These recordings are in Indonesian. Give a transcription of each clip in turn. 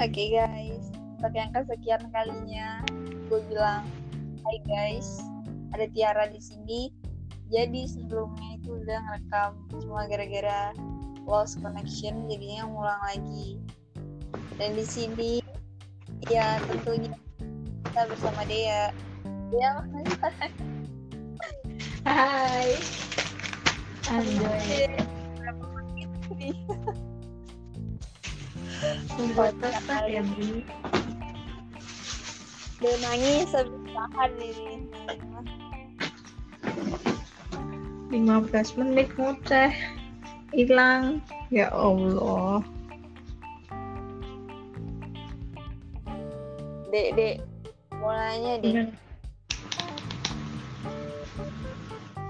Oke guys, untuk yang kesekian kalinya, gue bilang, Hai guys, ada Tiara di sini. Jadi sebelumnya itu udah ngerekam cuma gara-gara lost connection, jadinya ngulang lagi. Dan di sini, ya tentunya kita bersama Dea. Dea mana? Hai. Anjay. Berapa menit nih? Membatas ya, Bi. Udah nangis habis tahan ini. 15 menit ngoceh. Hilang. Ya Allah. Dek, dek, deh. Bener.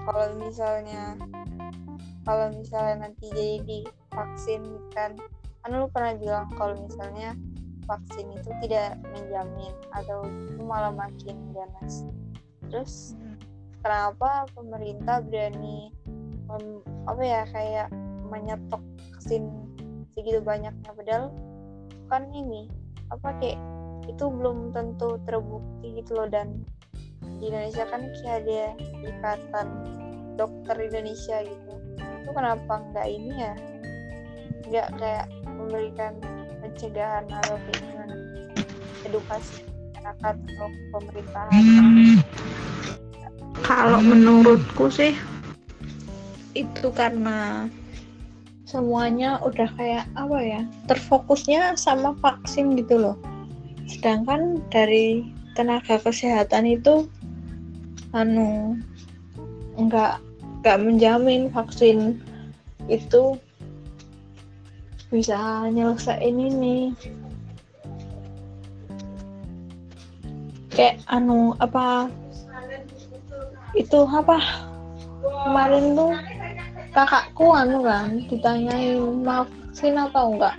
kalau misalnya kalau misalnya nanti jadi vaksin kan kan lu pernah bilang kalau misalnya vaksin itu tidak menjamin atau itu malah makin ganas. Terus kenapa pemerintah berani mem- apa ya kayak menyetok vaksin segitu banyaknya? Padahal kan ini apa kayak itu belum tentu terbukti gitu loh. Dan di Indonesia kan kayak ada ikatan dokter Indonesia gitu. Itu kenapa nggak ini ya? Nggak kayak memberikan pencegahan atau gimana edukasi masyarakat atau pemerintahan. Kalau menurutku sih itu karena semuanya udah kayak apa ya terfokusnya sama vaksin gitu loh. Sedangkan dari tenaga kesehatan itu anu nggak nggak menjamin vaksin itu bisa nyelesain ini. Kayak anu apa? Itu apa? Kemarin tuh kakakku anu kan ditanyain mau vaksin atau enggak?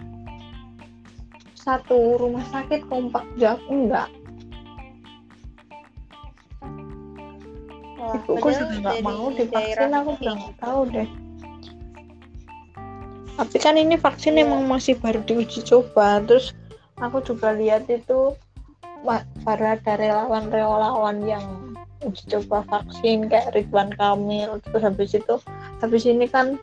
Satu rumah sakit kompak jawab enggak. Wah, ibuku padahal juga nggak dari mau divaksin aku ini udah nggak tahu deh tapi kan ini vaksin Iya. emang masih baru diuji coba. Terus aku juga lihat itu baru ada relawan-relawan yang uji coba vaksin kayak Ridwan Kamil. Terus habis itu habis ini kan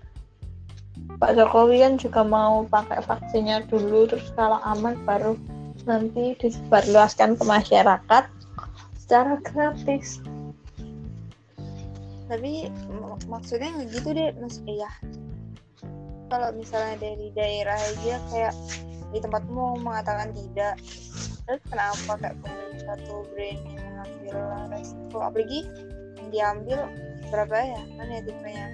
Pak Jokowi kan juga mau pakai vaksinnya dulu. Terus kalau aman baru nanti disebarluaskan ke masyarakat secara gratis. Tapi mak- maksudnya gitu deh mas. Ya kalau misalnya dari daerah aja kayak di tempatmu mengatakan tidak. Terus kenapa kayak pemerintah tuh berani mengambil resiko? Apalagi yang diambil berapa ya? Mana ya tipenya.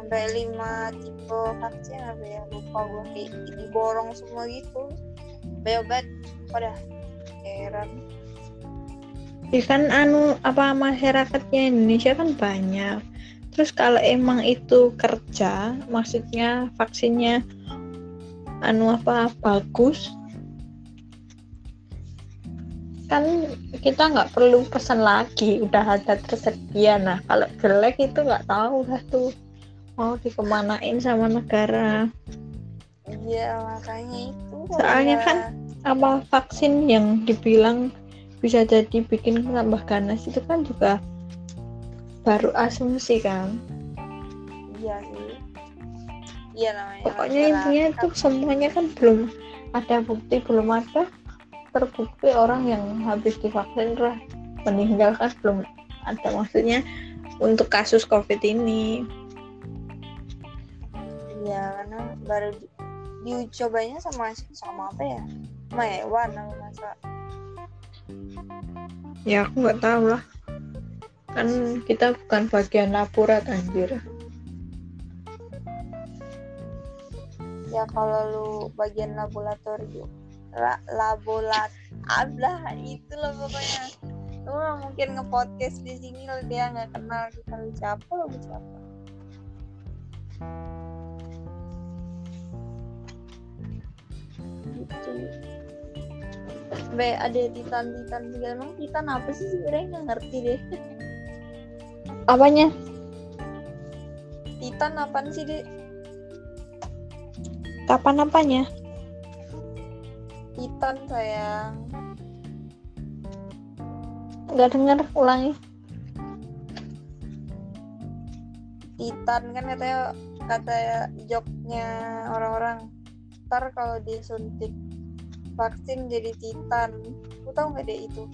Sampai lima tipe vaksin apa ya? Lupa gue kayak diborong semua gitu. Banyak banget. Pada heran. Ya kan anu apa masyarakatnya Indonesia kan banyak. Terus kalau emang itu kerja, maksudnya vaksinnya anu apa bagus, kan kita nggak perlu pesan lagi, udah ada tersedia. Nah kalau jelek itu nggak tahu lah tuh mau dikemanain sama negara. iya makanya itu Soalnya ya. kan apa vaksin yang dibilang bisa jadi bikin tambah ganas itu kan juga baru asumsi kan iya sih. Iya namanya pokoknya intinya itu semuanya kan belum ada bukti belum ada terbukti orang yang habis divaksin terus meninggal kan belum ada. Maksudnya untuk kasus covid ini. Iya karena baru di, sama sama apa ya? Sama hewan apa masa. Ya aku nggak tahu lah kan kita bukan bagian laborat anjir. Ya kalau lu bagian laboratorium La, laborat ablah itu loh pokoknya. Lu mungkin nge-podcast di sini lo dia nggak kenal kita lu siapa lu siapa? Gitu. Be, ada titan-titan segala emang titan apa sih sebenarnya nggak ngerti deh apanya titan apaan sih deh kapan apanya Titan sayang. nggak dengar ulangi Titan kan katanya kata joknya orang-orang. Ntar kalau disuntik vaksin jadi Titan. Lu tahu nggak deh itu?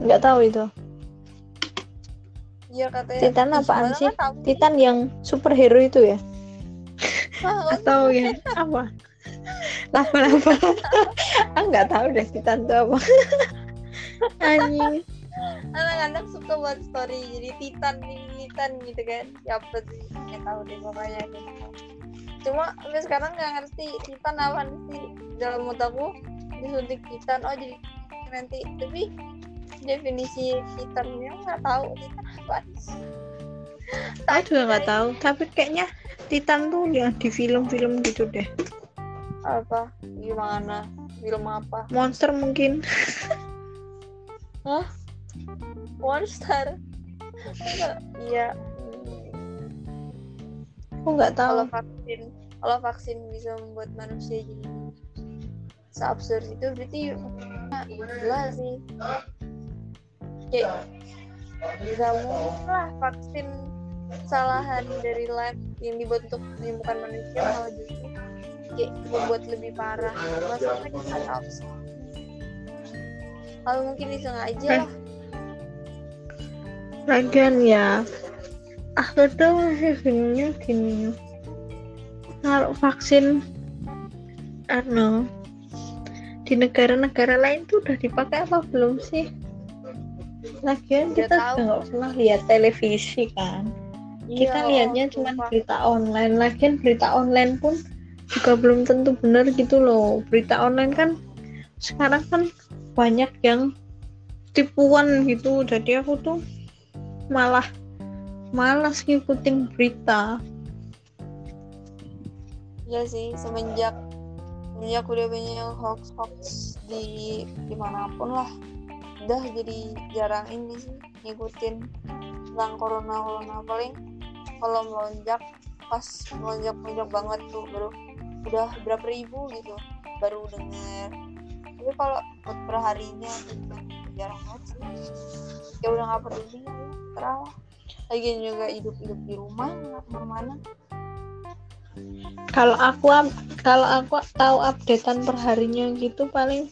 nggak tahu itu Iya katanya. Titan apaan sih? kan. Titan yang superhero itu ya? Ah, atau ya? Apa? Laba-laba ah nggak tahu deh Titan itu apa. Anjing. Anak-anak suka buat story jadi titan ini titan gitu kan. Ya apa sih? Nggak tahu deh pokoknya gitu. cuma sampai sekarang nggak ngerti titan apa sih? Dalam otakku disuntik titan. Oh jadi nanti. Tapi definisi titannya nggak tahu. Titan apa? Aku juga nggak tahu. Tapi kayaknya Titan tuh yang di film-film gitu deh. Apa? Gimana? Film apa? Monster mungkin. Monster? Enggak, iya. Aku nggak tahu. Kalau vaksin kalau vaksin bisa membuat manusia jadi seabsurd itu berarti gila sih kayak bisa lah vaksin kesalahan dari lab yang dibuat untuk menyembuhkan manusia malah justru kayak membuat lebih parah. Maksudnya bisa absurd kalau mungkin disengaja Eh. lah. Lagian ya aku tuh masih bingungnya gini. Kalau vaksin ano di negara-negara lain tuh udah dipakai apa belum sih lagian kita tahu. juga nggak pernah lihat televisi kan? Kita Iya, lihatnya oh, cuma berita online. Lagian berita online pun juga belum tentu benar gitu loh. Berita online kan sekarang kan banyak yang tipuan gitu. Jadi aku tuh malah malas ngikutin berita. Iya sih semenjak semenjak udah banyak hoax hoax di di mana pun lah udah jadi jarang ini ngikutin tentang corona corona. Paling kalau melonjak pas melonjak melonjak banget tuh baru udah berapa ribu gitu baru denger. Tapi kalau buat perharinya gitu jarang banget sih. Ya udah nggak peduli terah lagi juga hidup hidup di rumah nggak ke mana-mana. Kalau aku kalau aku tahu updatean perharinya gitu paling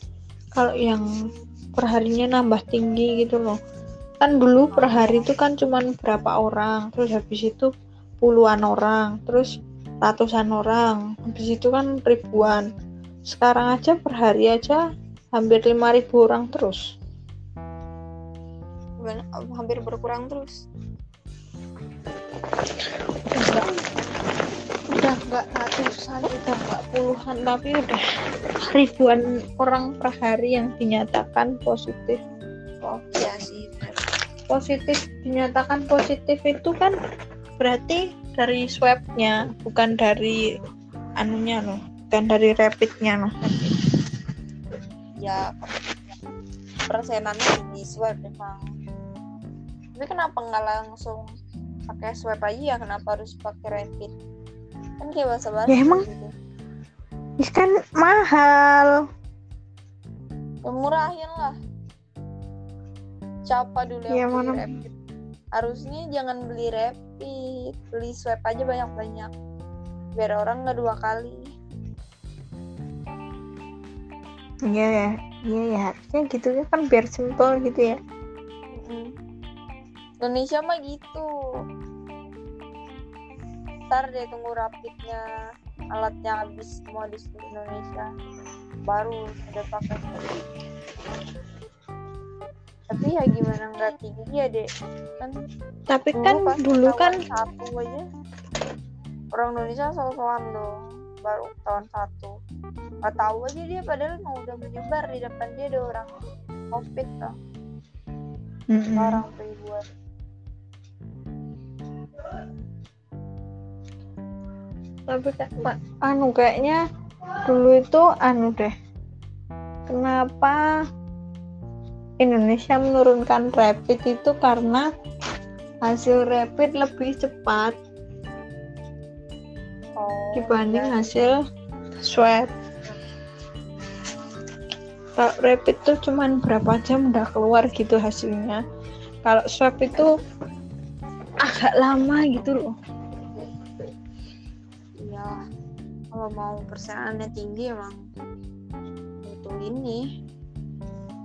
kalau yang perharinya nambah tinggi gitu loh. Kan dulu per hari itu kan cuman berapa orang terus habis itu puluhan orang terus ratusan orang. Habis itu kan ribuan. Sekarang aja per hari aja hampir 5000 orang terus. Hampir berkurang terus enggak ratusan udah enggak puluhan tapi udah ribuan orang per hari yang dinyatakan positif. Oh iya sih. Positif dinyatakan positif itu kan berarti dari swabnya bukan dari anunya loh bukan dari rapidnya loh. Ya persenannya di swab memang. Tapi kenapa nggak langsung pakai swab aja ya? Kenapa harus pakai rapid kan kayak bahasa bahasa Ya, emang. gitu. Kan mahal. Ya, murahin lah. Siapa dulu Ya, yang beli mana- rapid. Harusnya jangan beli rapid beli swab aja banyak banyak biar orang nggak dua kali. Iya ya. Iya ya. Harusnya gitu ya kan biar simpel gitu ya. Mm. Indonesia mah gitu. Ntar deh tunggu rapidnya alatnya habis semua di Indonesia. Baru udah pakai. Tapi ya gimana nggak tinggi ya dek? Kan tapi kan pas dulu kan satu aja. Orang Indonesia soal-soal dong baru tahun satu. Nggak tahu aja dia padahal mau udah menyebar di depan dia ada orang covid lah Mm-mm. sekarang ribuan tapi Pak, anu kayaknya dulu itu anu deh. Kenapa Indonesia menurunkan rapid itu karena hasil rapid lebih cepat oh dibanding iya. hasil swab. Kalau rapid tuh cuman berapa jam udah keluar gitu hasilnya. Kalau swab itu agak lama gitu loh iya kalau mau persenannya tinggi emang butuh ini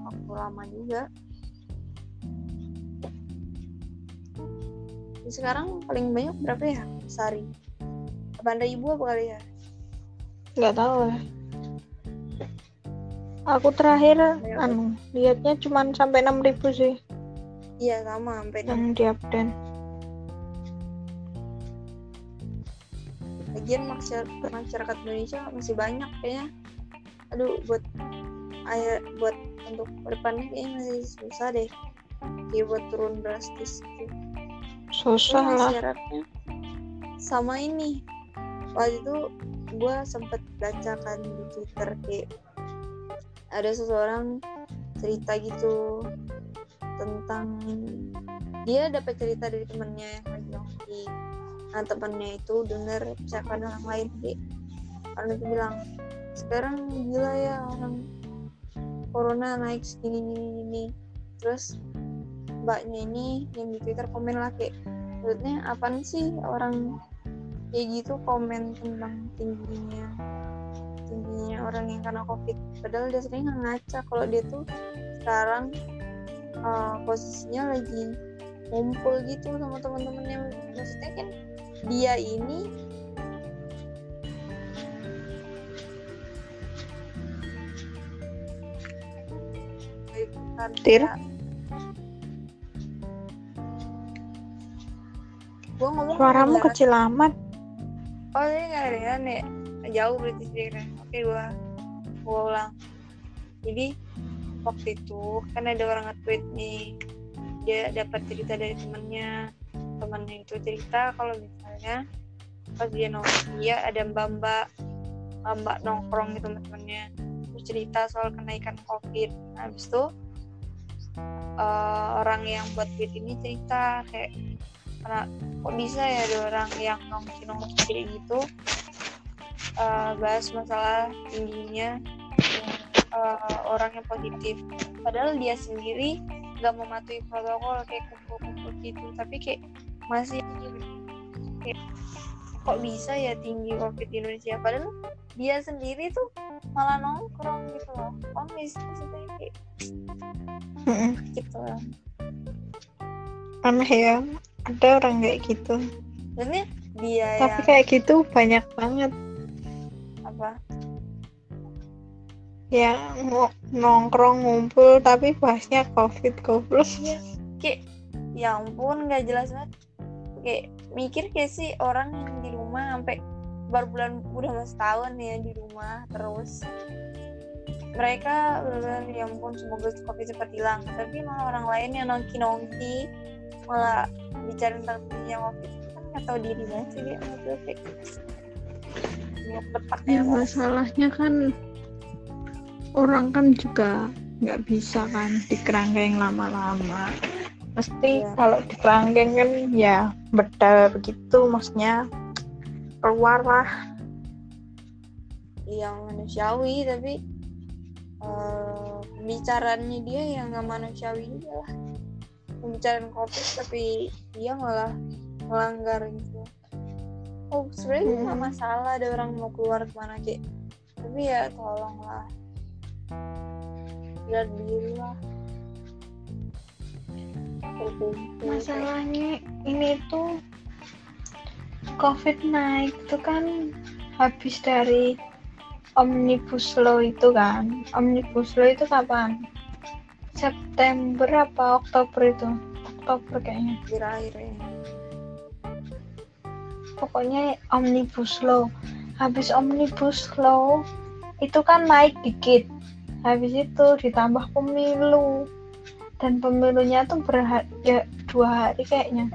waktu lama juga. Sekarang paling banyak berapa ya sehari? Delapan ribu apa kali ya? Nggak tahu ya. Aku terakhir Banyak. anu lihatnya cuma sampai enam ribu sih. Iya sama sampai yang di lagian masyarakat, masyarakat Indonesia masih banyak kayaknya. Aduh buat air buat untuk ke depannya kayaknya masih susah deh. Kayak buat turun drastis gitu. susah Iya, lah. syaratnya sama ini. Waktu itu gue sempet baca kan di twitter kayak ada seseorang cerita gitu tentang dia dapat cerita dari temennya yang lagi nah temennya itu denger percakapan orang lain kayak orang itu bilang sekarang gila ya orang corona naik segini gini gini terus mbaknya ini yang di twitter komen lah kayak maksudnya apaan sih orang kayak gitu komen tentang tingginya tingginya orang yang kena covid? Padahal dia sering ngaca kalau dia tuh sekarang uh, posisinya lagi ngumpul gitu sama teman-temannya maksudnya kan dia ini Tir? gua ngomong suaramu kecil amat Oh ini nggak ada ya nek jauh berarti speakernya. Oke gua gua ulang. Jadi waktu itu kan ada orang nge-tweet nih dia dapat cerita dari temennya temennya itu cerita kalau misalnya pas dia nongkrong dia ada mbak mbak nongkrong gitu sama temennya terus cerita soal kenaikan covid. Nah, habis itu eh, orang yang buat tweet ini cerita kayak karena kok bisa ya ada orang yang nongki nongki kayak gitu? Eh, bahas masalah tingginya eh, orang yang positif. Padahal dia sendiri nggak mematuhi protokol kayak kumpul-kumpul gitu. Tapi kayak masih kayak kok bisa ya tinggi covid di Indonesia? Padahal dia sendiri tuh malah nongkrong gitu loh. Oh maksudnya kayak gitu lah aneh ya ada orang kayak gitu. Maksudnya dia tapi yang kayak gitu banyak banget. Apa? Ngo- nongkrong ngumpul tapi bahasnya covid goblok. Iya, kayak ya ampun nggak jelas banget kayak mikir kayak sih orang yang di rumah sampai baru bulan udah mau setahun ya di rumah terus mereka benar ya ampun semoga covid cepat hilang. Tapi malah orang lain yang nongki nongki malah bicara tentang dunia covid. Kan nggak tahu diri banget sih dia maksudnya kayak ya. Mas. masalahnya kan orang kan juga nggak bisa kan di kerangkeng lama-lama mesti Iya. kalau di kerangkeng kan ya bedal begitu maksudnya keluar lah. Yang manusiawi tapi pembicaraannya dia yang nggak manusiawi juga lah. Pembicaraan covid tapi dia malah melanggar gitu. Oh sebenarnya nggak Hmm. masalah ada orang mau keluar ke mana kayak tapi ya tolonglah. Lihat diri lah masalahnya ini tuh covid naik itu kan habis dari omnibus law itu kan. Omnibus law itu kapan? September apa Oktober itu? Oktober kayaknya. Akhir-akhir ya pokoknya omnibus law. Habis omnibus law itu kan naik dikit. Habis itu ditambah pemilu dan pemilunya tuh berhari ya dua hari kayaknya.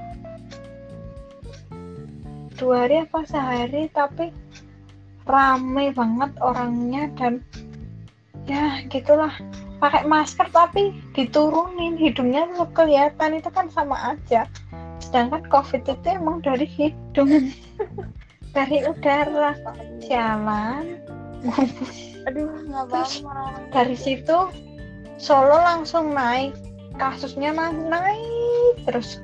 Dua hari apa sehari tapi rame banget orangnya dan ya gitulah. Pakai masker tapi diturunin hidungnya tuh kelihatan itu kan sama aja. Sedangkan covid itu emang dari hidung. Dari udara. Sialan aduh nggak dari situ Solo langsung naik kasusnya na- naik terus.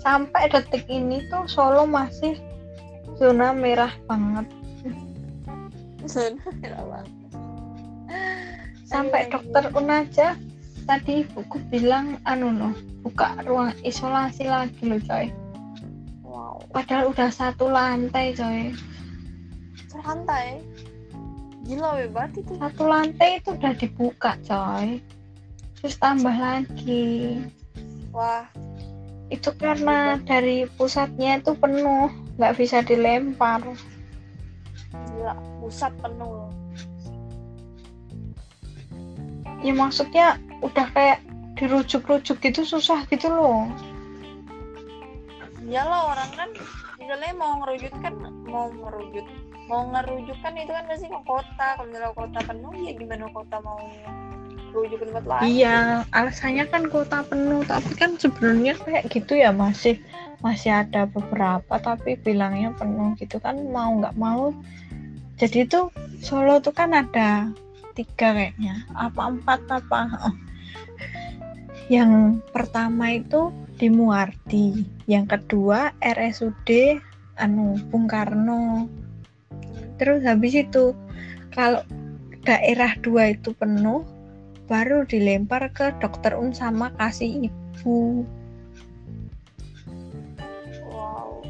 Sampai detik ini tuh Solo masih zona merah banget. Zona merah banget. sampai Aduh, dokter Un aja tadi ibuku bilang anu loh buka ruang isolasi lagi loh coy. Wow. Padahal udah satu lantai coy. Santai gila weh banget itu satu lantai itu udah dibuka coy terus tambah lagi. Wah. Itu karena dari pusatnya itu penuh nggak bisa dilempar. Gila pusat penuh. Ya maksudnya udah kayak dirujuk-rujuk gitu susah gitu loh. Iyalah orang kan misalnya mau ngerujuk kan mau ngerujuk mau ngerujuk kan itu kan pasti ke kota. Kalau misalnya kota penuh ya gimana kota mau iya alasannya kan kota penuh tapi kan sebenarnya kayak gitu ya masih masih ada beberapa tapi bilangnya penuh gitu kan mau nggak mau. Jadi tuh Solo tuh kan ada tiga kayaknya apa empat apa? Yang pertama itu di Muardi yang kedua RSUD anu Bung Karno. Terus habis itu kalau daerah dua itu penuh baru dilempar ke dokter Un sama kasih ibu. Wow.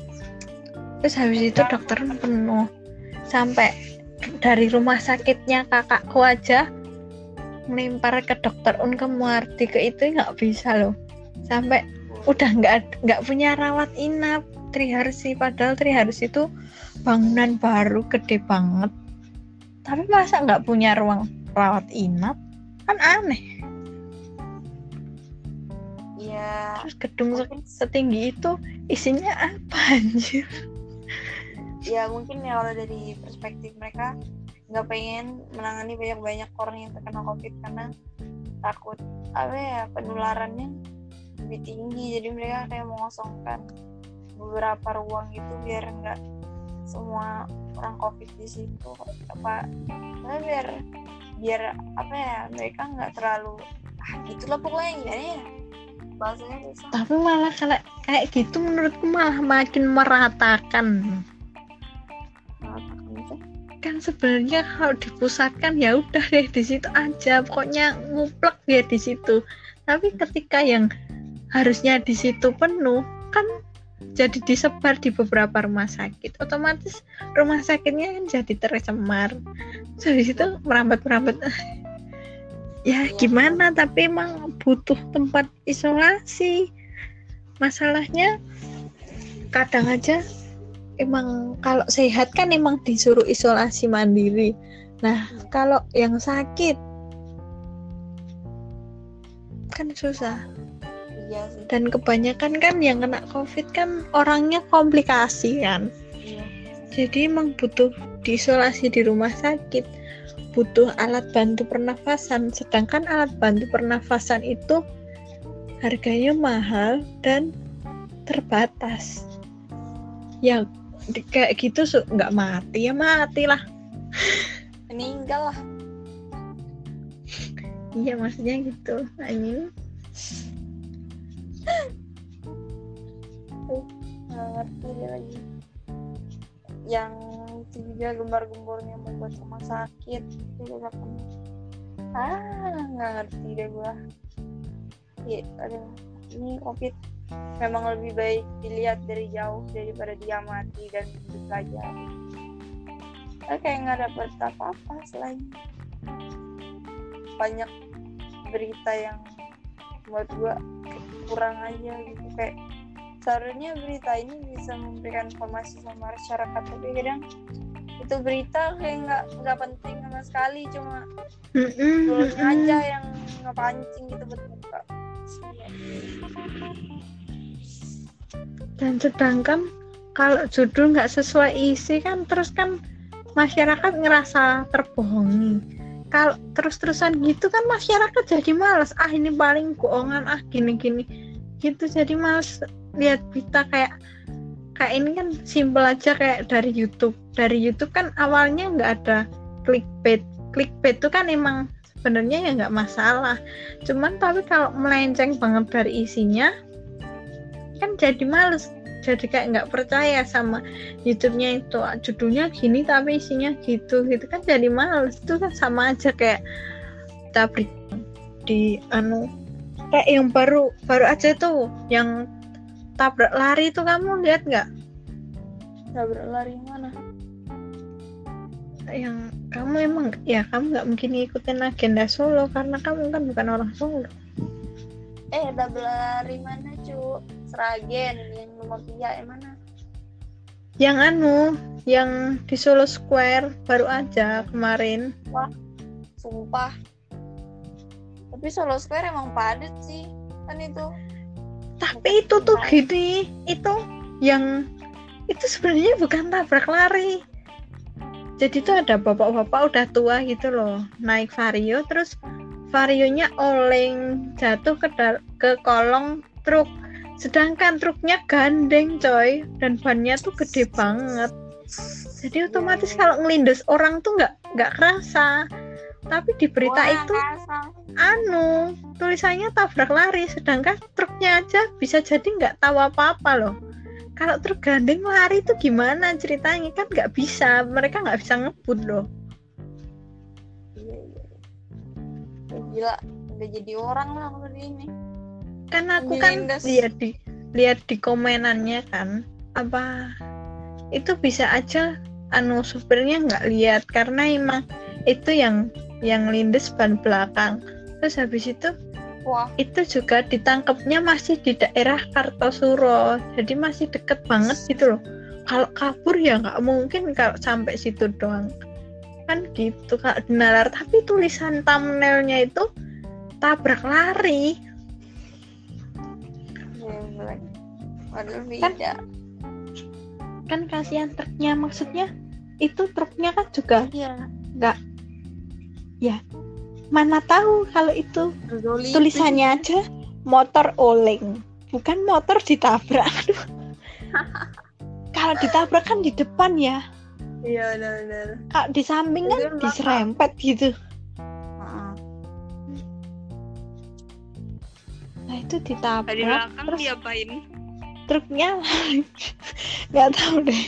Terus habis itu dokter penuh. Sampai dari rumah sakitnya kakakku aja ngelempar ke dokter Un ke Muardi ke itu nggak bisa loh. Sampai udah nggak nggak punya rawat inap Triharsi. Padahal Triharsi itu bangunan baru gede banget. Tapi masa nggak punya ruang rawat inap kan aneh. Ya terus gedung setinggi itu isinya apa anjir? Ya mungkin ya kalau dari perspektif mereka nggak pengen menangani banyak-banyak orang yang terkena covid karena takut apa ya penularannya lebih tinggi. Jadi mereka kayak mengosongkan beberapa ruang itu biar nggak semua orang covid di situ apa apa biar biar apa ya mereka nggak terlalu ah gitulah pokoknya gimana ya. Bahasanya susah tapi malah kalau kayak gitu menurutku malah makin meratakan. Mengatakan itu? Kan sebenarnya kalau dipusatkan ya udah deh di situ aja. Pokoknya nguplek ya di situ. Tapi ketika yang harusnya di situ penuh kan jadi disebar di beberapa rumah sakit. Otomatis rumah sakitnya kan jadi tercemar. Terus habis itu merambat merambat ya Iya. gimana? Tapi emang butuh tempat isolasi. Masalahnya kadang aja emang kalau sehat kan emang disuruh isolasi mandiri. Nah kalau yang sakit kan susah iya sih. Dan kebanyakan kan yang kena covid kan orangnya komplikasi kan. Iya. Jadi emang butuh diisolasi di rumah sakit butuh alat bantu pernafasan. Sedangkan alat bantu pernafasan itu harganya mahal dan terbatas. Ya kayak gitu nggak mati ya mati lah meninggal lah. Iya maksudnya gitu anjing nggak ngerti lagi. Yang itu juga gembar-gembornya membuat rumah sakit. Itu juga penuh ah nggak ngerti deh gua. Ya aduh. Ini covid memang lebih baik dilihat dari jauh daripada diamati dan dipelajari Saya kayak nggak dapet apa-apa selain banyak berita yang buat gua kurang aja gitu. Kayak seharusnya berita ini bisa memberikan informasi sama masyarakat tapi kadang itu berita kayak nggak nggak penting sama sekali cuma aja yang ngepancing gitu buka dan sedangkan kalau judul nggak sesuai isi kan terus kan masyarakat ngerasa terbohongi. Kalau terus-terusan gitu kan masyarakat jadi males. Ah ini paling bohongan. Ah gini-gini. Gitu jadi males lihat berita kayak kayak ini kan simpel aja kayak dari YouTube. Dari YouTube kan awalnya nggak ada clickbait. Clickbait itu kan emang sebenarnya ya nggak masalah. Cuman tapi kalau melenceng banget dari isinya kan jadi males. Jadi kayak nggak percaya sama YouTube-nya itu. Judulnya gini tapi isinya gitu gitu kan jadi males. Itu kan sama aja kayak tabrik di anu kayak yang baru baru aja tuh yang tabrak lari itu kamu lihat nggak? Tabrak lari mana? Yang kamu emang ya kamu nggak mungkin ngikutin agenda Solo karena kamu kan bukan orang Solo. Eh double lari mana cu Seragen yang nomor tiga yang mana? Yang anu yang di Solo Square baru aja kemarin. Wah sumpah. Tapi Solo Square emang padat sih kan itu tapi itu tuh gini itu yang itu sebenarnya bukan tabrak lari. Jadi tuh ada bapak-bapak udah tua gitu loh naik vario terus varionya oleng jatuh ke ke kolong truk. Sedangkan truknya gandeng coy dan bannya tuh gede banget. Jadi otomatis kalau ngelindes orang tuh nggak nggak kerasa. Tapi di berita Wah, itu kerasa. Anu tulisannya tabrak lari sedangkan truknya aja bisa jadi nggak tahu apa-apa loh. Kalau tergandeng lari itu gimana ceritanya? Kan nggak bisa mereka nggak bisa ngebut loh. Iya, iya. gila udah jadi orang lah kalau ini. Kan aku kan lihat di lihat di komenannya kan apa itu bisa aja anu supirnya nggak lihat. Karena emang itu yang yang lindes ban belakang terus habis itu Wah. Itu juga ditangkapnya masih di daerah Kartosuro, jadi masih deket banget gitu loh. Kalau kabur ya nggak mungkin kalau sampai situ doang. Kan gitu kak Nalar, tapi tulisan thumbnailnya itu tabrak lari. kan, kan kasihan truknya maksudnya itu truknya kan juga iya. nggak ya mana tahu kalau itu Zoli tulisannya aja motor oleng. Bukan motor ditabrak kalau ditabrak kan di depan ya. Iya benar-benar. Kalau di samping kan diserempet gitu. Nah itu ditabrak di belakang terus diapain? truknya nggak tahu deh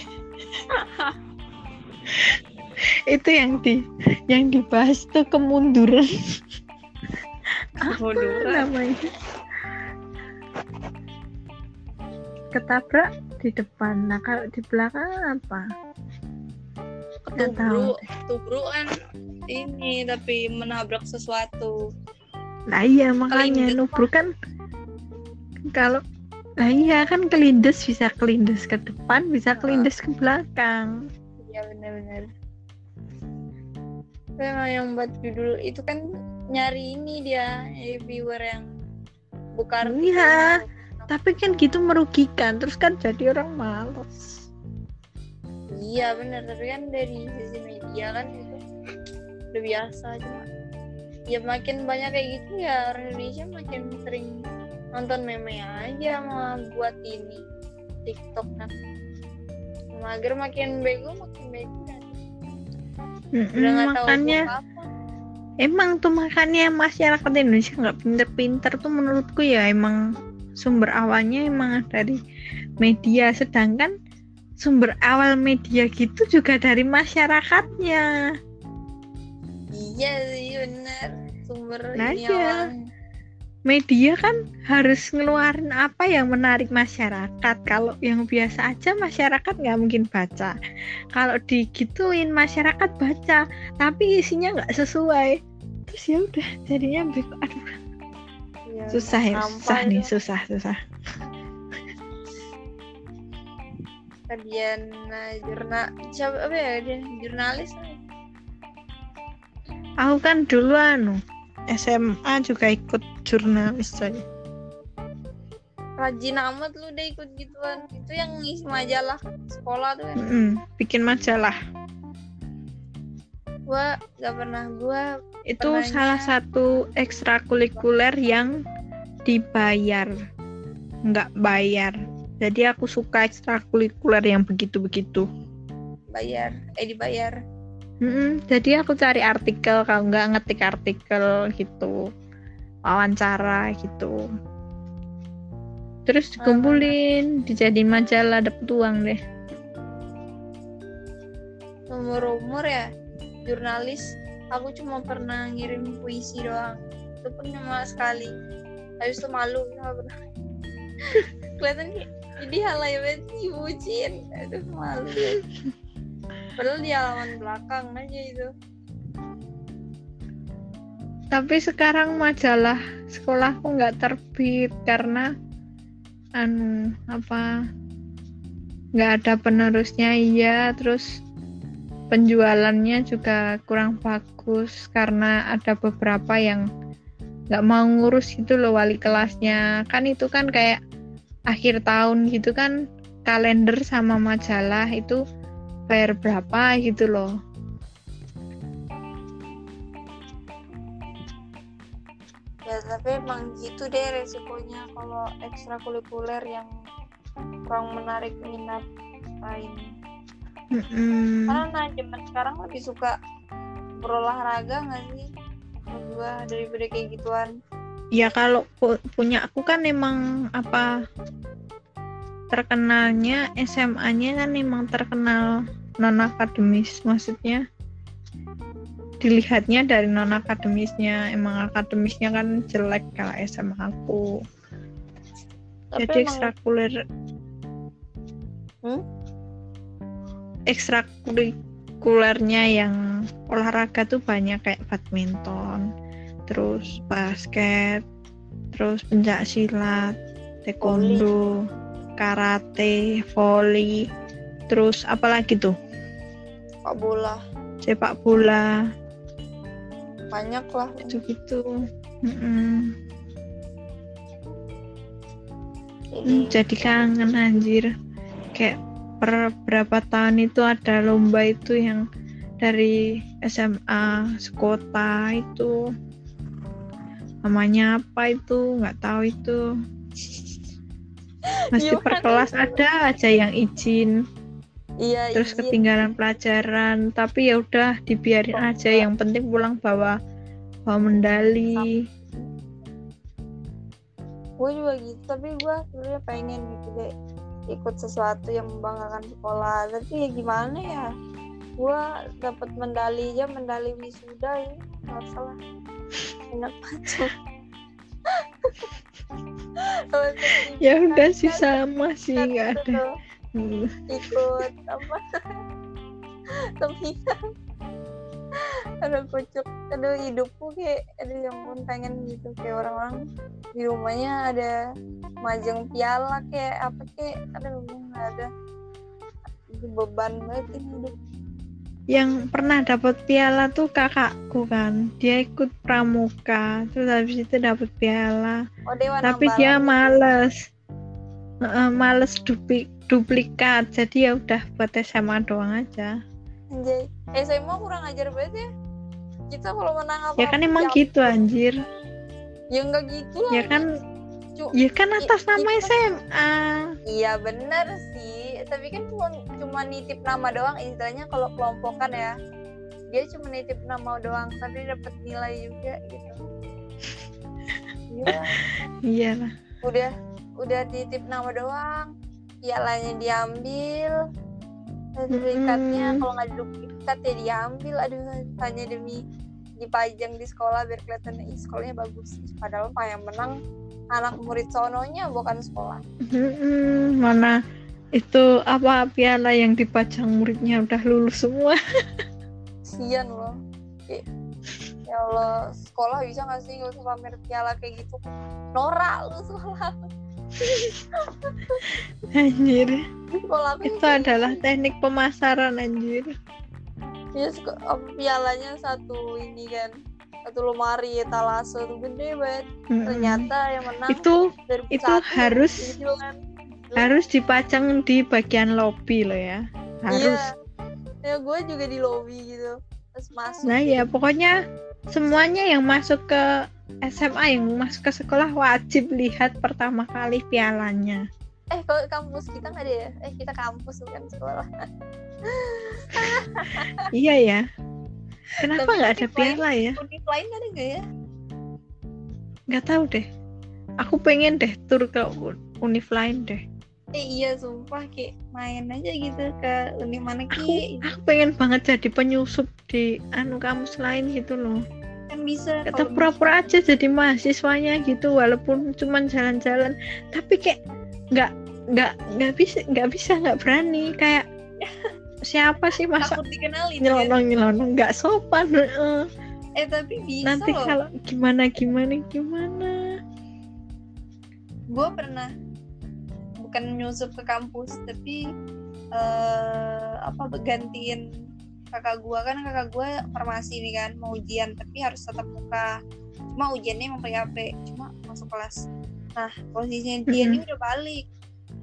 itu yang di yang dibahas tuh kemunduran. Kemunduran. Namanya? Ketabrak di depan. Nah kalau di belakang apa? Tubruk tubruk kan ini tapi menabrak sesuatu. Nah iya makanya nubruk kan kalau nah iya kan kelindes bisa kelindes ke depan bisa kelindes ke belakang. Iya benar-benar memang yang buat judul itu kan nyari ini dia viewer yang bukan iya tapi kan gitu merugikan terus kan jadi orang malas iya benar tapi kan dari sisi media kan itu udah biasa cuma ya makin banyak kayak gitu ya orang Indonesia makin sering nonton meme aja mau buat ini TikTok kan. Mager makin bego makin bego mm makanya emang tuh makanya masyarakat Indonesia nggak pinter-pinter tuh menurutku ya emang sumber awalnya emang dari media. Sedangkan sumber awal media gitu juga dari masyarakatnya. Iya sih benar sumber nah, ini ya media kan harus ngeluarin apa yang menarik masyarakat. Kalau yang biasa aja masyarakat nggak mungkin baca. Kalau digituin masyarakat baca tapi isinya nggak sesuai. Terus ya udah jadinya aduh. Ya, susah ya susah nih susah susah. Kalian jurnal siapa apa ya dia? Jurnalis aku kan dulu anu SMA juga ikut jurnalis saya rajin amat lu udah ikut gituan. Itu yang ngisi majalah sekolah tuh kan mm -mm, bikin majalah. Gua gak pernah gua itu pernahnya... salah satu ekstrakurikuler yang dibayar. Nggak bayar. Jadi aku suka ekstrakurikuler yang begitu begitu bayar. Eh dibayar Mm-mm, jadi aku cari artikel kalau nggak ngetik artikel gitu. Wawancara gitu. Terus dikumpulin dijadiin majalah dapet uang deh. Umur-umur ya jurnalis aku cuma pernah ngirim puisi doang. Itu pun cuma sekali. Habis itu malu nggak pernah. Kelihatan kayak jadi halai banget sih bucin. Aduh malu. Padahal di halaman belakang aja itu. Tapi sekarang majalah sekolahku nggak terbit karena anu apa nggak ada penerusnya. Iya terus penjualannya juga kurang bagus karena ada beberapa yang nggak mau ngurus gitu loh wali kelasnya. Kan itu kan kayak akhir tahun gitu kan kalender sama majalah itu bayar berapa gitu loh. Ya tapi emang gitu deh resikonya kalau ekstrakurikuler yang kurang menarik minat lain. Mm-mm. karena nah, zaman sekarang lebih suka berolahraga nggak sih? Gua daripada kayak gituan. Ya kalau pu- punya aku kan emang apa terkenalnya SMA-nya kan emang terkenal non akademis maksudnya dilihatnya dari non akademisnya emang akademisnya kan jelek kalau SMA aku. Tapi jadi emang ekstrakuler Hmm? ekstrakurikulernya yang olahraga tuh banyak kayak badminton terus basket terus pencak silat taekwondo karate volley terus apalagi tuh? Sepak bola. Sepak bola. Banyak lah. Gitu gitu. Mm-mm. jadi Hmm, jadi kangen anjir. Kayak per berapa tahun itu ada lomba itu yang dari SMA sekota itu. Namanya apa itu? Nggak tahu itu mesti per Gimana kelas itu? ada aja yang izin. Iya terus izin. ketinggalan pelajaran tapi ya udah dibiarin aja. Yang penting pulang bawa bawa medali. Gue juga gitu tapi gue sebenarnya pengen gitu deh ikut sesuatu yang membanggakan sekolah. Tapi ya gimana ya? Gue dapat medali aja medali wisuda ya nggak salah enak aja ya udah sih sama sih nggak ada. Hmm. ikut apa seminar aduh kocok aduh hidupku kayak aduh yang pun pengen gitu kayak orang-orang di rumahnya ada majang piala kayak apa kayak aduh gue nggak ada. Beban banget ini hidup yang pernah dapat piala tuh kakakku kan. Dia ikut pramuka. Terus habis itu dapat piala. Oh dewa tapi Nambalan dia males. Heeh, males dupli- duplikat. Jadi ya udah buat SMA doang aja. Anjay. SMA kurang ajar banget ya. Kita kalau menang apa ya kan emang gitu anjir. Ya enggak gitu lah. Ya kan ya kan atas nama SMA Iya bener sih, tapi kan cuma cuma nitip nama doang istilahnya kalau kelompokan ya. Dia cuma nitip nama doang, tapi dapat nilai juga gitu. Iya, iya lah udah udah nitip nama doang, pialanya diambil, sertifikatnya Mm-mm. kalau nggak duplikat ya diambil. Aduh, hanya demi dipajang di sekolah biar kelihatannya ih sekolahnya bagus. Padahal mah yang menang anak murid sononya bukan sekolah. Mm-mm, mana itu apa piala yang dipajang muridnya udah lulus semua? Kasian loh. Ya Allah sekolah bisa gak sih gak usah pamer piala kayak gitu? Norak lu sekolah. Anjir. Sekolah itu adalah teknik pemasaran anjir. Ya seko- apa, pialanya satu ini kan. Satu lemari etalase tuh gede banget. Mm-mm. ternyata yang menang itu dari itu harus- gitu kan harus dipajang di bagian lobby loh ya. Harus. Iya. Ya gue juga di lobby gitu. Terus masuk. Nah ya pokoknya semuanya yang masuk ke SMA yang masuk ke sekolah wajib lihat pertama kali pialanya. Eh kalau kampus kita nggak ada ya? Eh kita kampus bukan sekolah. Iya ya. Kenapa nggak ada lain- piala ya? univ lain ada nggak ya? Nggak tahu deh. Aku pengen deh tur ke univ lain deh eh iya sumpah kayak main aja gitu ke univ mana aku ki? Aku pengen banget jadi penyusup di anu kampus lain gitu loh. Kan bisa kita pura-pura aja jadi mahasiswanya gitu walaupun cuman jalan-jalan. Tapi kayak nggak nggak nggak bisa nggak bisa nggak berani. Kayak siapa sih masa ya. nyelonong nyelonong nggak sopan eh tapi bisa nanti kalau gimana gimana? Gimana gue pernah bukan nyusup ke kampus tapi eh apa gantiin kakak gue kan kakak gue farmasi nih kan mau ujian tapi harus tatap muka. Cuma ujiannya emang pakai HP cuma masuk kelas. Nah posisinya dia ini udah balik.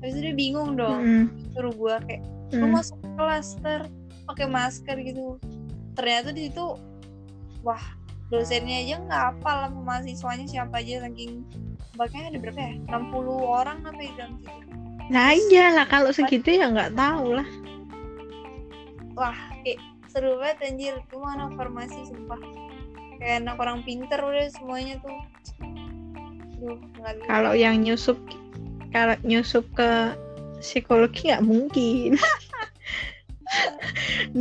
Itu dia bingung dong Mm-mm. suruh gue kayak lu Mm. masuk kelas ter pakai masker gitu. Ternyata di situ wah dosennya aja nggak hafal sama mahasiswanya siapa aja saking bahkan ada berapa ya? 60 orang apa di dalam situ nah iyalah kalau segitu ya nggak tahu lah. Wah kayak seru banget anjir. Cuma anak farmasi sumpah. Kayak anak orang pinter udah semuanya tuh. Duh, kalau yang nyusup kalau nyusup ke psikologi nggak mungkin. 15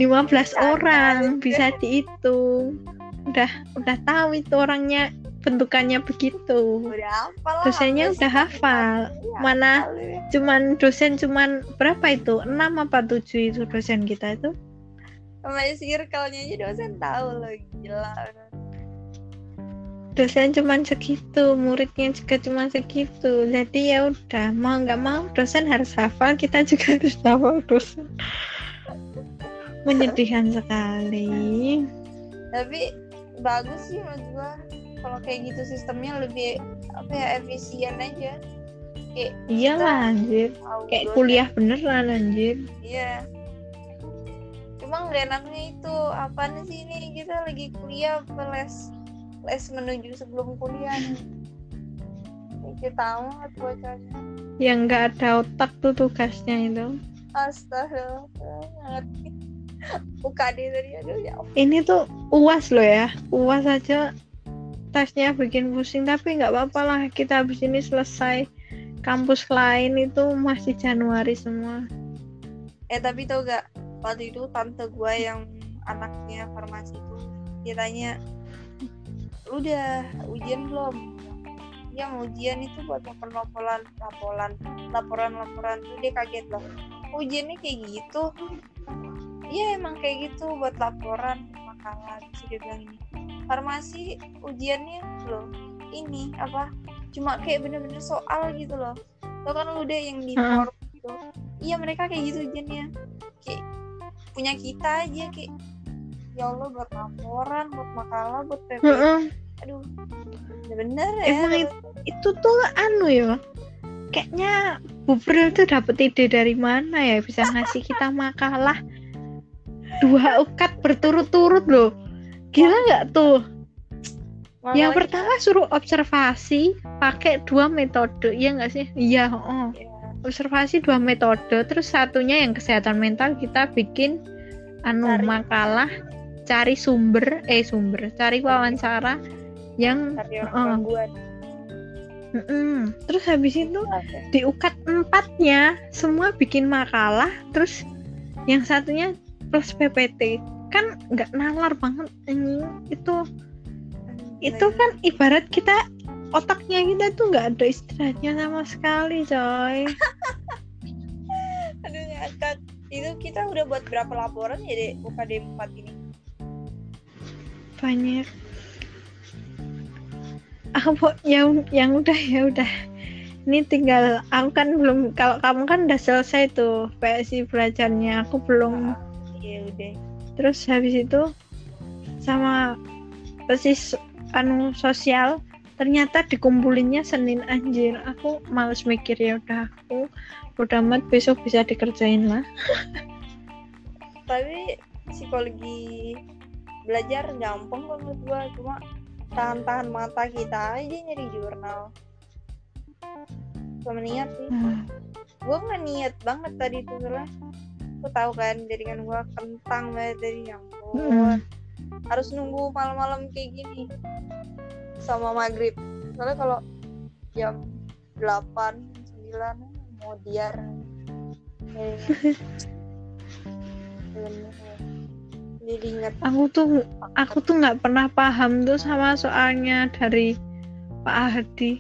orang bisa dihitung. Udah udah tahu itu orangnya bentukannya begitu. Udah hafal lah dosennya udah hafal. Iya, mana ya. cuman dosen cuman berapa itu? Enam apa tujuh itu dosen kita itu? Sama circle-nya aja dosen tahu loh gila. Dosen cuman segitu muridnya juga cuma segitu. Jadi ya udah mau nggak mau dosen harus hafal kita juga harus hafal dosen. Menyedihkan sekali. Tapi bagus sih menurut gua kalau kayak gitu sistemnya lebih apa ya efisien aja. Kayak iyalah anjir. kayak kuliah beneran anjir. Iya. Cuma nggak enaknya itu apa sih ini? Kita lagi kuliah apa les les menuju sebelum kuliah. Nih kita tahu banget bocahnya yang nggak ada otak tuh tugasnya itu. Astaga ngerti. UKD tadi aduh ya ini tuh uas loh ya. Uas aja tesnya bikin pusing tapi nggak apa-apa lah kita habis ini selesai kampus lain itu masih Januari semua. Eh tapi tau gak waktu itu tante gua yang anaknya farmasi itu dia tanya udah ujian belum? Yang ujian itu buat laporan laporan laporan laporan tuh dia kaget loh ujiannya kayak gitu iya emang kayak gitu buat laporan makalah bisa dia bilang ini. Farmasi ujiannya loh ini apa cuma kayak bener-bener soal gitu loh. Lo kan lu udah yang di Heeh. forum gitu. Iya mereka kayak gitu ujiannya. Kayak punya kita aja kayak ya Allah buat laporan buat makalah buat PP Heeh. aduh bener ya. Emang itu, itu tuh anu ya kayaknya Bu Bril tuh dapet ide dari mana ya bisa ngasih kita makalah dua ukat berturut-turut loh. Gila nggak tuh? Yang Makalah pertama suruh observasi pakai dua metode iya nggak sih? Iya oh. ya, observasi dua metode terus satunya yang kesehatan mental kita bikin anu Cari. makalah cari sumber eh sumber cari wawancara yang cari orang Heeh. gangguan. Mm-mm. terus habis itu di ukat empatnya semua bikin makalah terus yang satunya plus PPT kan nggak nalar banget anjing. Itu itu kan ibarat kita otaknya kita tuh nggak ada istirahatnya sama sekali coy. Aduh ngakak itu kita udah buat berapa laporan ya deh UKD 4 ini? Banyak. Aku yang yang udah ya udah. Ini tinggal aku kan belum kalau kamu kan udah selesai tuh PSI belajarnya. Aku belum iya udah terus habis itu sama persis anu sosial ternyata dikumpulinnya Senin anjir. Aku males mikir ya udah aku udah amat besok bisa dikerjain lah. Tapi psikologi belajar gampang kok menurut gua cuma tahan-tahan mata kita aja nyari jurnal. Sama niat sih. Hmm. gue nggak niat banget tadi itu soalnya gue tahu kan jaringan gue kentang banget dari yang Mm-mm. harus nunggu malam-malam kayak gini sama maghrib. Soalnya kalau jam 8 9 mau diar. Jadi ingat. Aku tuh aku tuh nggak pernah paham tuh sama soalnya dari Pak Hadi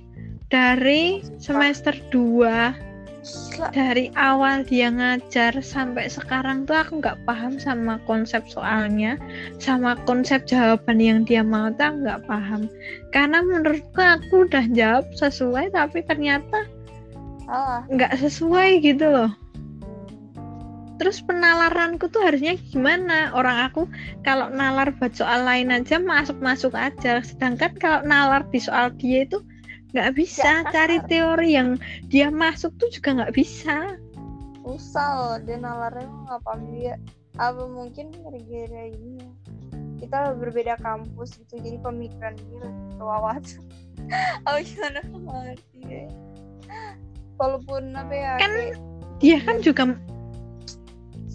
dari semester 2 Gila. dari awal dia ngajar sampai sekarang tuh aku nggak paham sama konsep soalnya. Sama konsep jawaban yang dia mau tuh nggak paham. Karena menurutku aku udah jawab sesuai tapi ternyata nggak sesuai gitu loh. Terus penalaranku tuh harusnya gimana? Orang aku kalau nalar buat soal lain aja masuk masuk aja. Sedangkan kalau nalar di soal dia itu nggak bisa Nggak cari nalar. teori yang dia masuk tuh juga nggak bisa susah loh dia nalarnya nggak paham dia apa mungkin gara-gara ini ya kita berbeda kampus gitu jadi pemikiran dia kewawasan apa gimana ngerti ya. walaupun apa ya Kan kayak dia kan juga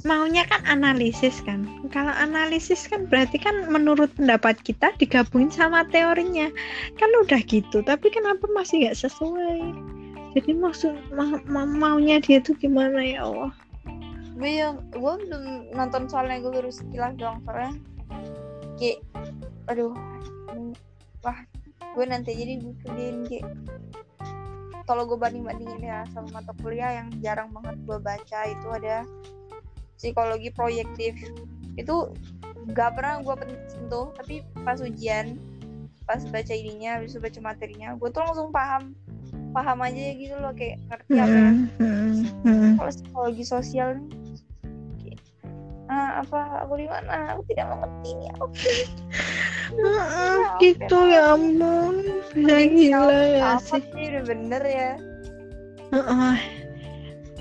maunya kan analisis kan. Kalau analisis kan berarti kan menurut pendapat kita digabungin sama teorinya. Kan udah gitu tapi kenapa masih nggak sesuai? Jadi maksud ma- ma- maunya dia tuh gimana ya Allah? Gue yang gue belum nonton soalnya gue baru sekilas doang soalnya. Kayak aduh wah gue nanti jadi gue kerjain kayak kalau gue banding bandingin ya sama mata kuliah yang jarang banget gue baca itu ada psikologi proyektif. Itu gak pernah gue sentuh tapi pas ujian pas baca ininya habis itu baca materinya gue tuh langsung paham. Paham aja gitu loh kayak ngerti apa Hmm, hmm, hmm. kalau psikologi sosial nih ah, apa aku di mana? Aku tidak mengerti ini aku Heeh, gitu ya ampun. Gila ya sih. bener ya.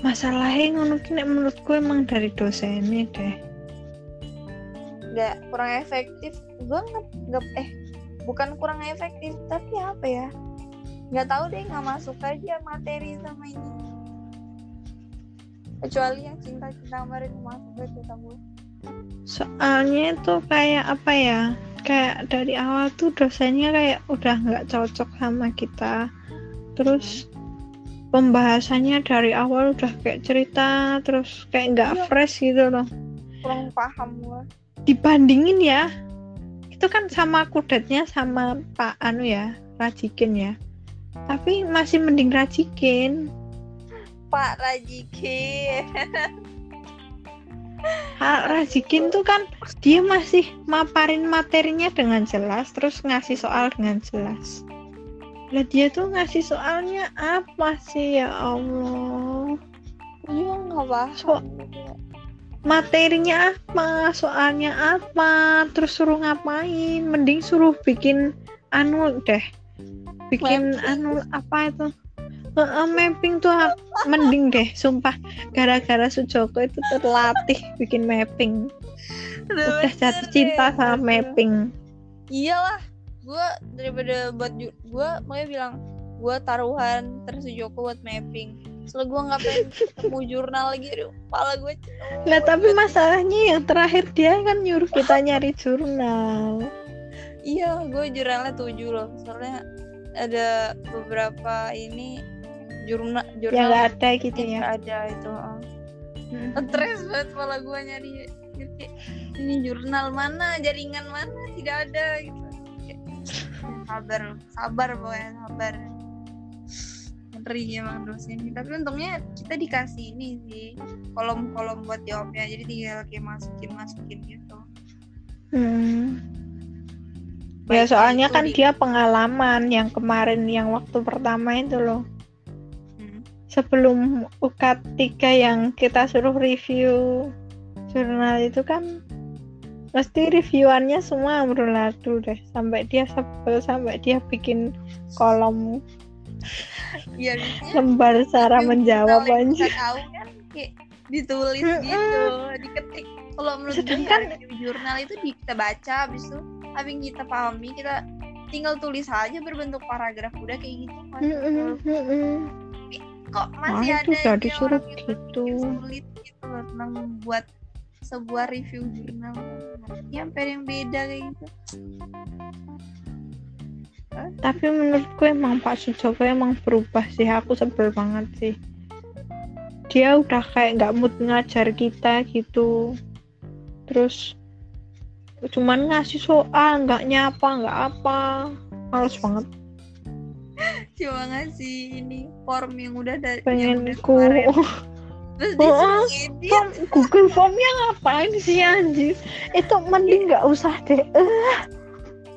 Masalahnya ngono ki nek menurutku emang dari dosennya deh. Nggak kurang efektif. Gue nggak nggak eh bukan kurang efektif tapi apa ya? Nggak tahu deh nggak masuk aja materi sama ini. Kecuali yang cinta cinta kemarin masuk aja gue soalnya itu kayak apa ya? Kayak dari awal tuh dosennya kayak udah nggak cocok sama kita. Terus pembahasannya dari awal udah kayak cerita terus kayak nggak Iya. fresh gitu loh. Kurang paham gue dibandingin ya itu kan sama kudetnya sama Pak Anu ya Rajikin ya. Tapi masih mending Rajikin. Pak Rajiki Pak Rajikin tuh kan dia masih maparin materinya dengan jelas terus ngasih soal dengan jelas lah dia tuh ngasih soalnya apa sih? Ya Allah. Iya nggak paham. So- materinya apa? Soalnya apa? Terus suruh ngapain? Mending suruh bikin anu deh. Bikin Mapping. anu apa itu? Heeh, mapping tuh mending deh sumpah. Gara-gara Sujoko itu terlatih bikin mapping. Udah jatuh cinta sama mapping. Iyalah gue daripada buat gue makanya bilang gue taruhan terus Joko buat mapping. Soalnya gue nggak pengen ketemu jurnal lagi aduh kepala gue lah tapi masalahnya yang terakhir dia kan nyuruh kita nyari jurnal. Iya gue jurnalnya tujuh loh. Soalnya ada beberapa ini jurnal yang jurnal nggak ada gitu yang ya? ada itu oh. stres banget kepala gue nyari. Ini jurnal mana jaringan mana tidak ada gitu sabar sabar pokoknya sabar ngeri emang dosen ini tapi untungnya kita dikasih ini sih kolom-kolom buat jawabnya jadi tinggal kayak masukin masukin gitu Hmm. Baik Ya soalnya kan di- dia pengalaman yang kemarin yang waktu pertama itu loh. Hmm. Sebelum UKAT 3 yang kita suruh review jurnal itu kan mesti reviewannya semua amburadul deh. Sampai dia sebel sampai dia bikin kolom biasanya lembar cara menjawab aja. tahu kan kayak ditulis gitu diketik. Kalau menurut gue ya, Sedangkan- review jurnal itu di, kita baca habis itu yang kita pahami kita tinggal tulis aja berbentuk paragraf. Udah kayak gitu kok masih Ah, itu ada orang yang gitu. berpikir sulit gitu loh tentang membuat sebuah review jurnal nyampe yang beda kayak gitu. Tapi menurutku emang Pak Sujopo emang berubah sih. Aku sebel banget sih. Dia udah kayak nggak mood ngajar kita gitu. Terus cuman ngasih soal nggak nyapa nggak apa. Males banget. Coba ngasih ini form yang udah dari pengen yang udah kemarin. terus Oh, Form, Google Formnya ngapain sih anjir itu mending nggak usah deh. Eh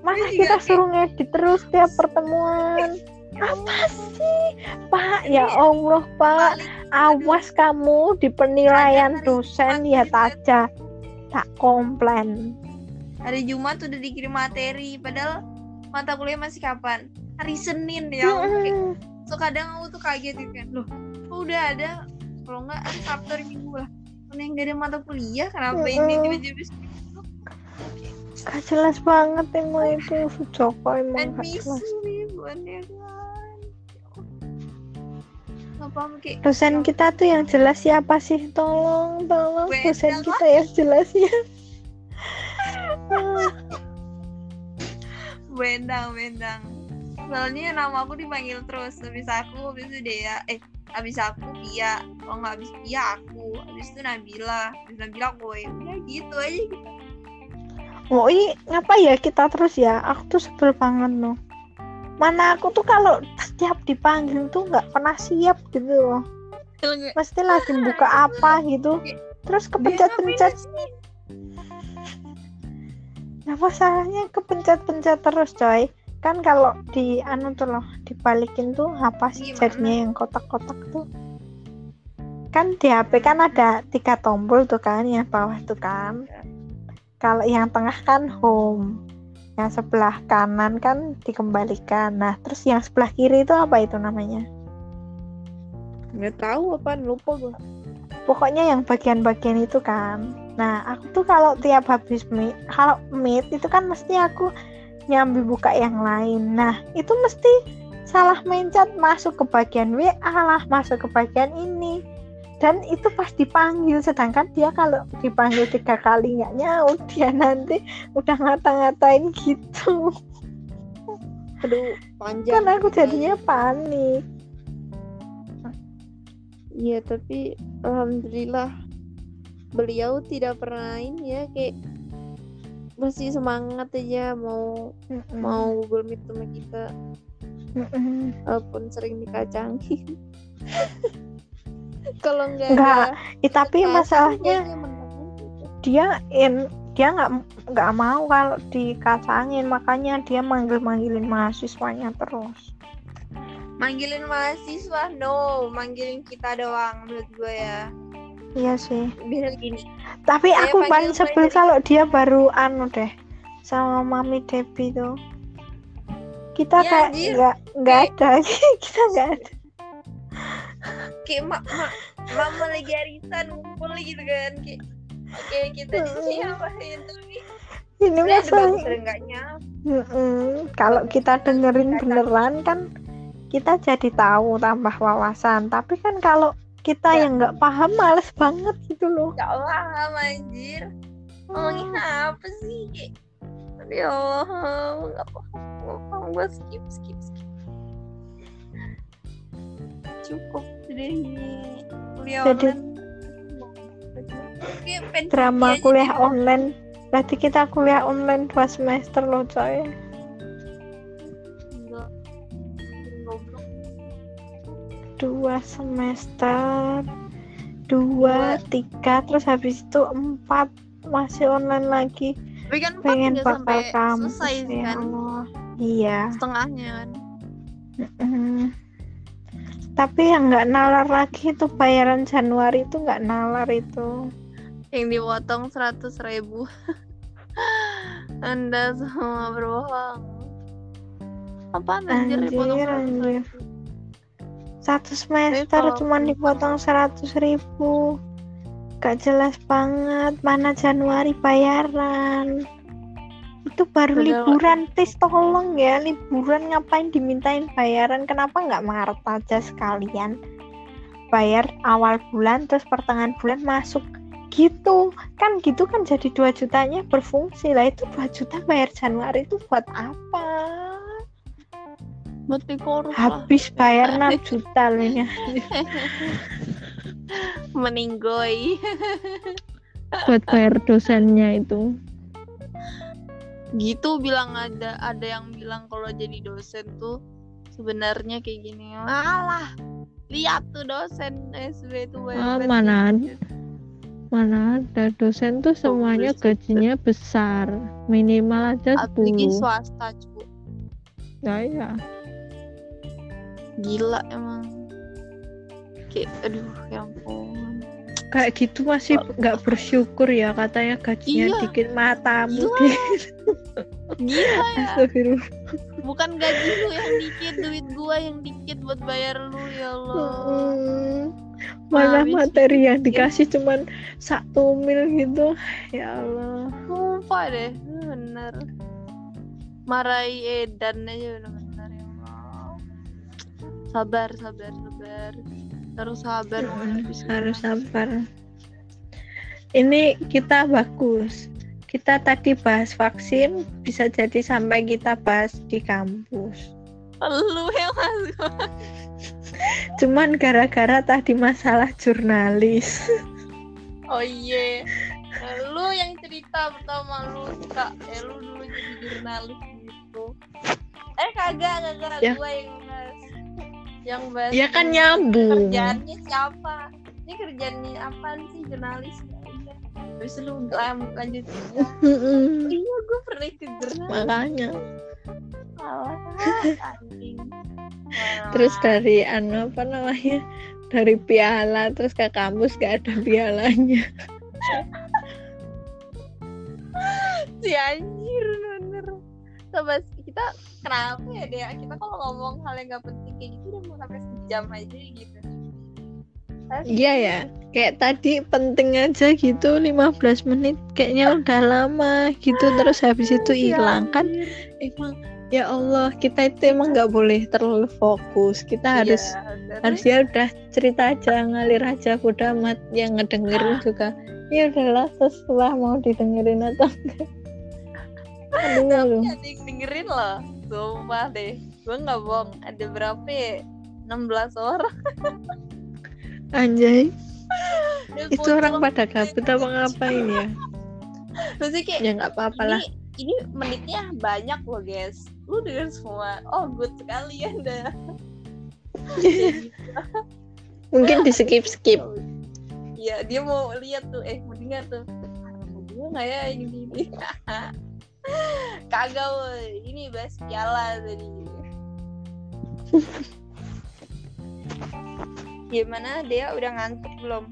mana Iya, kita kayak- suruh ngedit terus tiap pertemuan? Apa sih? Pak ya Allah pak. Awas kamu di penilaian dosen lihat juga. aja tak komplain. Hari Jumat udah dikirim materi padahal mata kuliah masih kapan? Hari Senin ya. Kayak- Mm-mm. so kadang aku tuh kaget gitu kan. Loh kok udah ada kalau nggak hari Sabtu hari Minggu lah mana yang gak ada mata kuliah kenapa ini tiba-tiba gak jelas banget emang itu Joko emang gak jelas. ya kan. Dosen kita tuh yang jelas siapa sih? Tolong tolong dosen kita yang jelas ya. Bendang bendang soalnya nama aku dipanggil terus habis aku habis itu Dea eh habis aku Pia kalau nggak habis Pia aku. Habis itu Nabila. Habis Nabila gue udah gitu aja gitu. oh iya ngapa ya kita terus ya? Aku tuh sebel banget loh. Mana aku tuh kalau setiap dipanggil tuh nggak pernah siap gitu loh. Mesti lagi buka apa gitu. Terus kepencet-pencet? Nah masalahnya kepencet-pencet terus coy Kan kalau di anu tuh loh Dibalikin tuh apa sih Gimana? jadinya yang kotak-kotak tuh? Kan di HP kan ada tiga tombol tuh kan Yang bawah tuh kan. Kalau yang tengah kan home Yang sebelah kanan kan dikembalikan. Nah terus yang sebelah kiri itu apa itu namanya? Nggak tahu apa lupa gue Pokoknya yang bagian-bagian itu kan. Nah aku tuh kalau tiap habis meet Kalau meet itu kan mesti aku nyambi buka yang lain. Nah itu mesti salah mencet masuk ke bagian WA lah Masuk ke bagian ini. Dan itu pas dipanggil sedangkan dia kalau dipanggil tiga kali nggak nyaut dia nanti udah ngata-ngatain gitu. Aduh panjang. Kan aku jadinya panik. Iya tapi alhamdulillah beliau tidak pernah ini ya kayak masih semangat aja mau mau Google Meet sama kita. Mm-mm. walaupun sering dikacangin. Kalau nggak Nggak, ada Eh, tapi masalahnya dia in dia nggak nggak mau kalau dikacangin makanya dia manggil manggilin mahasiswanya terus. Manggilin mahasiswa? No manggilin kita doang menurut gue ya. Iya sih. Biar gini tapi Saya aku paling sebel kalau dia baru anu deh sama mami Debbie tuh. Kita Ya, kayak nggak nggak ada. Kita nggak ada. Kayak mak mak mama lagi arisan ngumpul gitu kan kayak oke kita di sini ngapain tapi ini masalah enggaknya Mm-mm. kalau kita dengerin beneran kan kita jadi tahu tambah wawasan. Tapi kan kalau kita Ya. yang nggak paham males banget gitu loh. Gak paham anjir. Ngomongin apa sih? Ya Allah nggak paham. Nggak gue skip skip skip. Cukup deh kuliah Jadi- online. Drama aja kuliah online. Berarti kita kuliah online dua semester loh coy dua semester dua tiga terus habis itu empat masih online lagi. Tapi kan pengen bakal selesai ya kan? Allah. Iya. Setengahnya kan? Mm. tapi yang nggak nalar lagi itu bayaran Januari itu nggak nalar itu. Yang dipotong seratus ribu. Anda semua berbohong. Apa anjir Anjir, dipotong 100.000? anjir. Satu semester kalau- cuma dipotong seratus ribu. Gak jelas banget mana Januari bayaran. Itu baru Padahal- liburan. please tolong ya liburan ngapain dimintain bayaran? Kenapa nggak Maret aja sekalian? Bayar awal bulan terus pertengahan bulan masuk. Gitu. Kan gitu kan jadi 2 jutanya berfungsi lah. Itu 2 juta bayar Januari itu buat apa lah habis bayar 6 juta ini. Meninggoy. Buat bayar dosennya itu. Gitu bilang ada ada yang bilang kalau jadi dosen tuh sebenarnya kayak gini. Malah lihat tuh dosen SB itu Ah, mana banget. mana ada dosen tuh semuanya gajinya besar. Minimal aja apalagi 10 swasta cu ya ya gila emang. Kayak aduh ya ampun. Kayak gitu masih nggak bersyukur ya katanya gajinya Iya. dikit matamu Gila. ya. Astagfirullah. bukan gaji lu yang dikit duit gua yang dikit buat bayar lu ya Allah. Hmm, malah Habis materi yang dikasih cuman satu mil gitu. Ya Allah. Sumpah deh bener. Marahi edan aja Allah sabar sabar sabar. Terus sabar semua. harus sabar. Ini kita bagus. Kita tadi bahas vaksin bisa jadi sampai kita bahas di kampus. Lu yang masuk cuman gara-gara tadi masalah jurnalis. Oh iya. Lu yang cerita pertama lu suka. Eh lu dulu jadi jurnalis gitu. Eh kagak kagak. Ya. gua yang bahas yang bahas ya kan nyambung. kerjaannya siapa? Ini kerjaannya apaan sih jurnalis? Iya. terus lu lam- lanjut. Mm-mm. iya gue pernah ikut jurnalis. Makanya. Alah, anjing. Terus dari anu apa namanya? Dari piala terus ke kampus gak ada pialanya. Si anjir bener. Coba kita kenapa ya deh kita kalau ngomong hal yang gak penting kayak gitu udah mau sampai sejam aja gitu. Iya ya. Kayak tadi penting aja gitu 15 menit. Kayaknya udah lama gitu terus habis itu si hilang. Kan emang ya Allah kita itu emang nggak boleh terlalu fokus. Kita harus Iya, bener. harus ya udah cerita aja ngalir aja bodo amat. Yang ngedengerin juga ya udahlah setelah mau didengerin atau enggak aduh. Ada yang dengerin loh sumpah deh. Gue nggak bohong ada berapa ya? 16 orang. Anjay. Yang itu orang pada gabut apa ngapain ya? Maksudnya kayak ya nggak apa-apa lah. ini, ini menitnya banyak loh guys. Lu denger semua. Oh good sekali ya anda. Mungkin di skip skip Iya dia mau lihat tuh. Eh mau dengar tuh. Dia nggak ya ini ini kagak woy. Ini bahas piala tadi. Gimana dia udah ngantuk belum?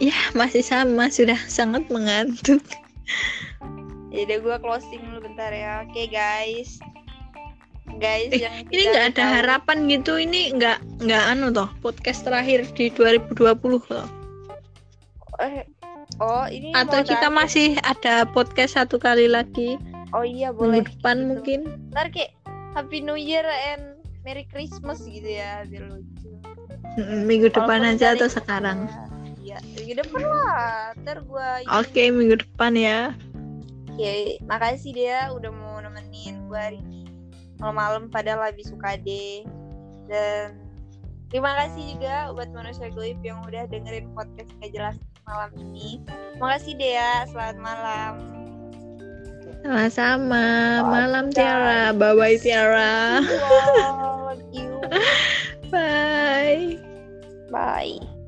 Ya masih sama sudah sangat mengantuk. Jadi gue closing dulu bentar ya. Oke guys. Guys Eh, yang ini nggak ada tahu- harapan gitu. Ini nggak nggak anu toh podcast terakhir di 2020 loh. Eh, oh ini atau kita terakhir. masih ada podcast satu kali lagi oh iya boleh minggu depan Gitu. mungkin ntar kayak Happy New Year and Merry Christmas gitu ya biar lucu minggu depan Walaupun aja atau sekarang Iya, minggu depan lah. Ntar gua oke minggu depan ya Oke, makasih dia udah mau nemenin gua hari ini. Malam-malam padahal habis UKD. Dan terima kasih juga buat manusia goib yang udah dengerin podcast gak jelas malam ini. Makasih Dea, selamat malam. sama-sama malam. Tiara bye bye Tiara Love you. bye Bye.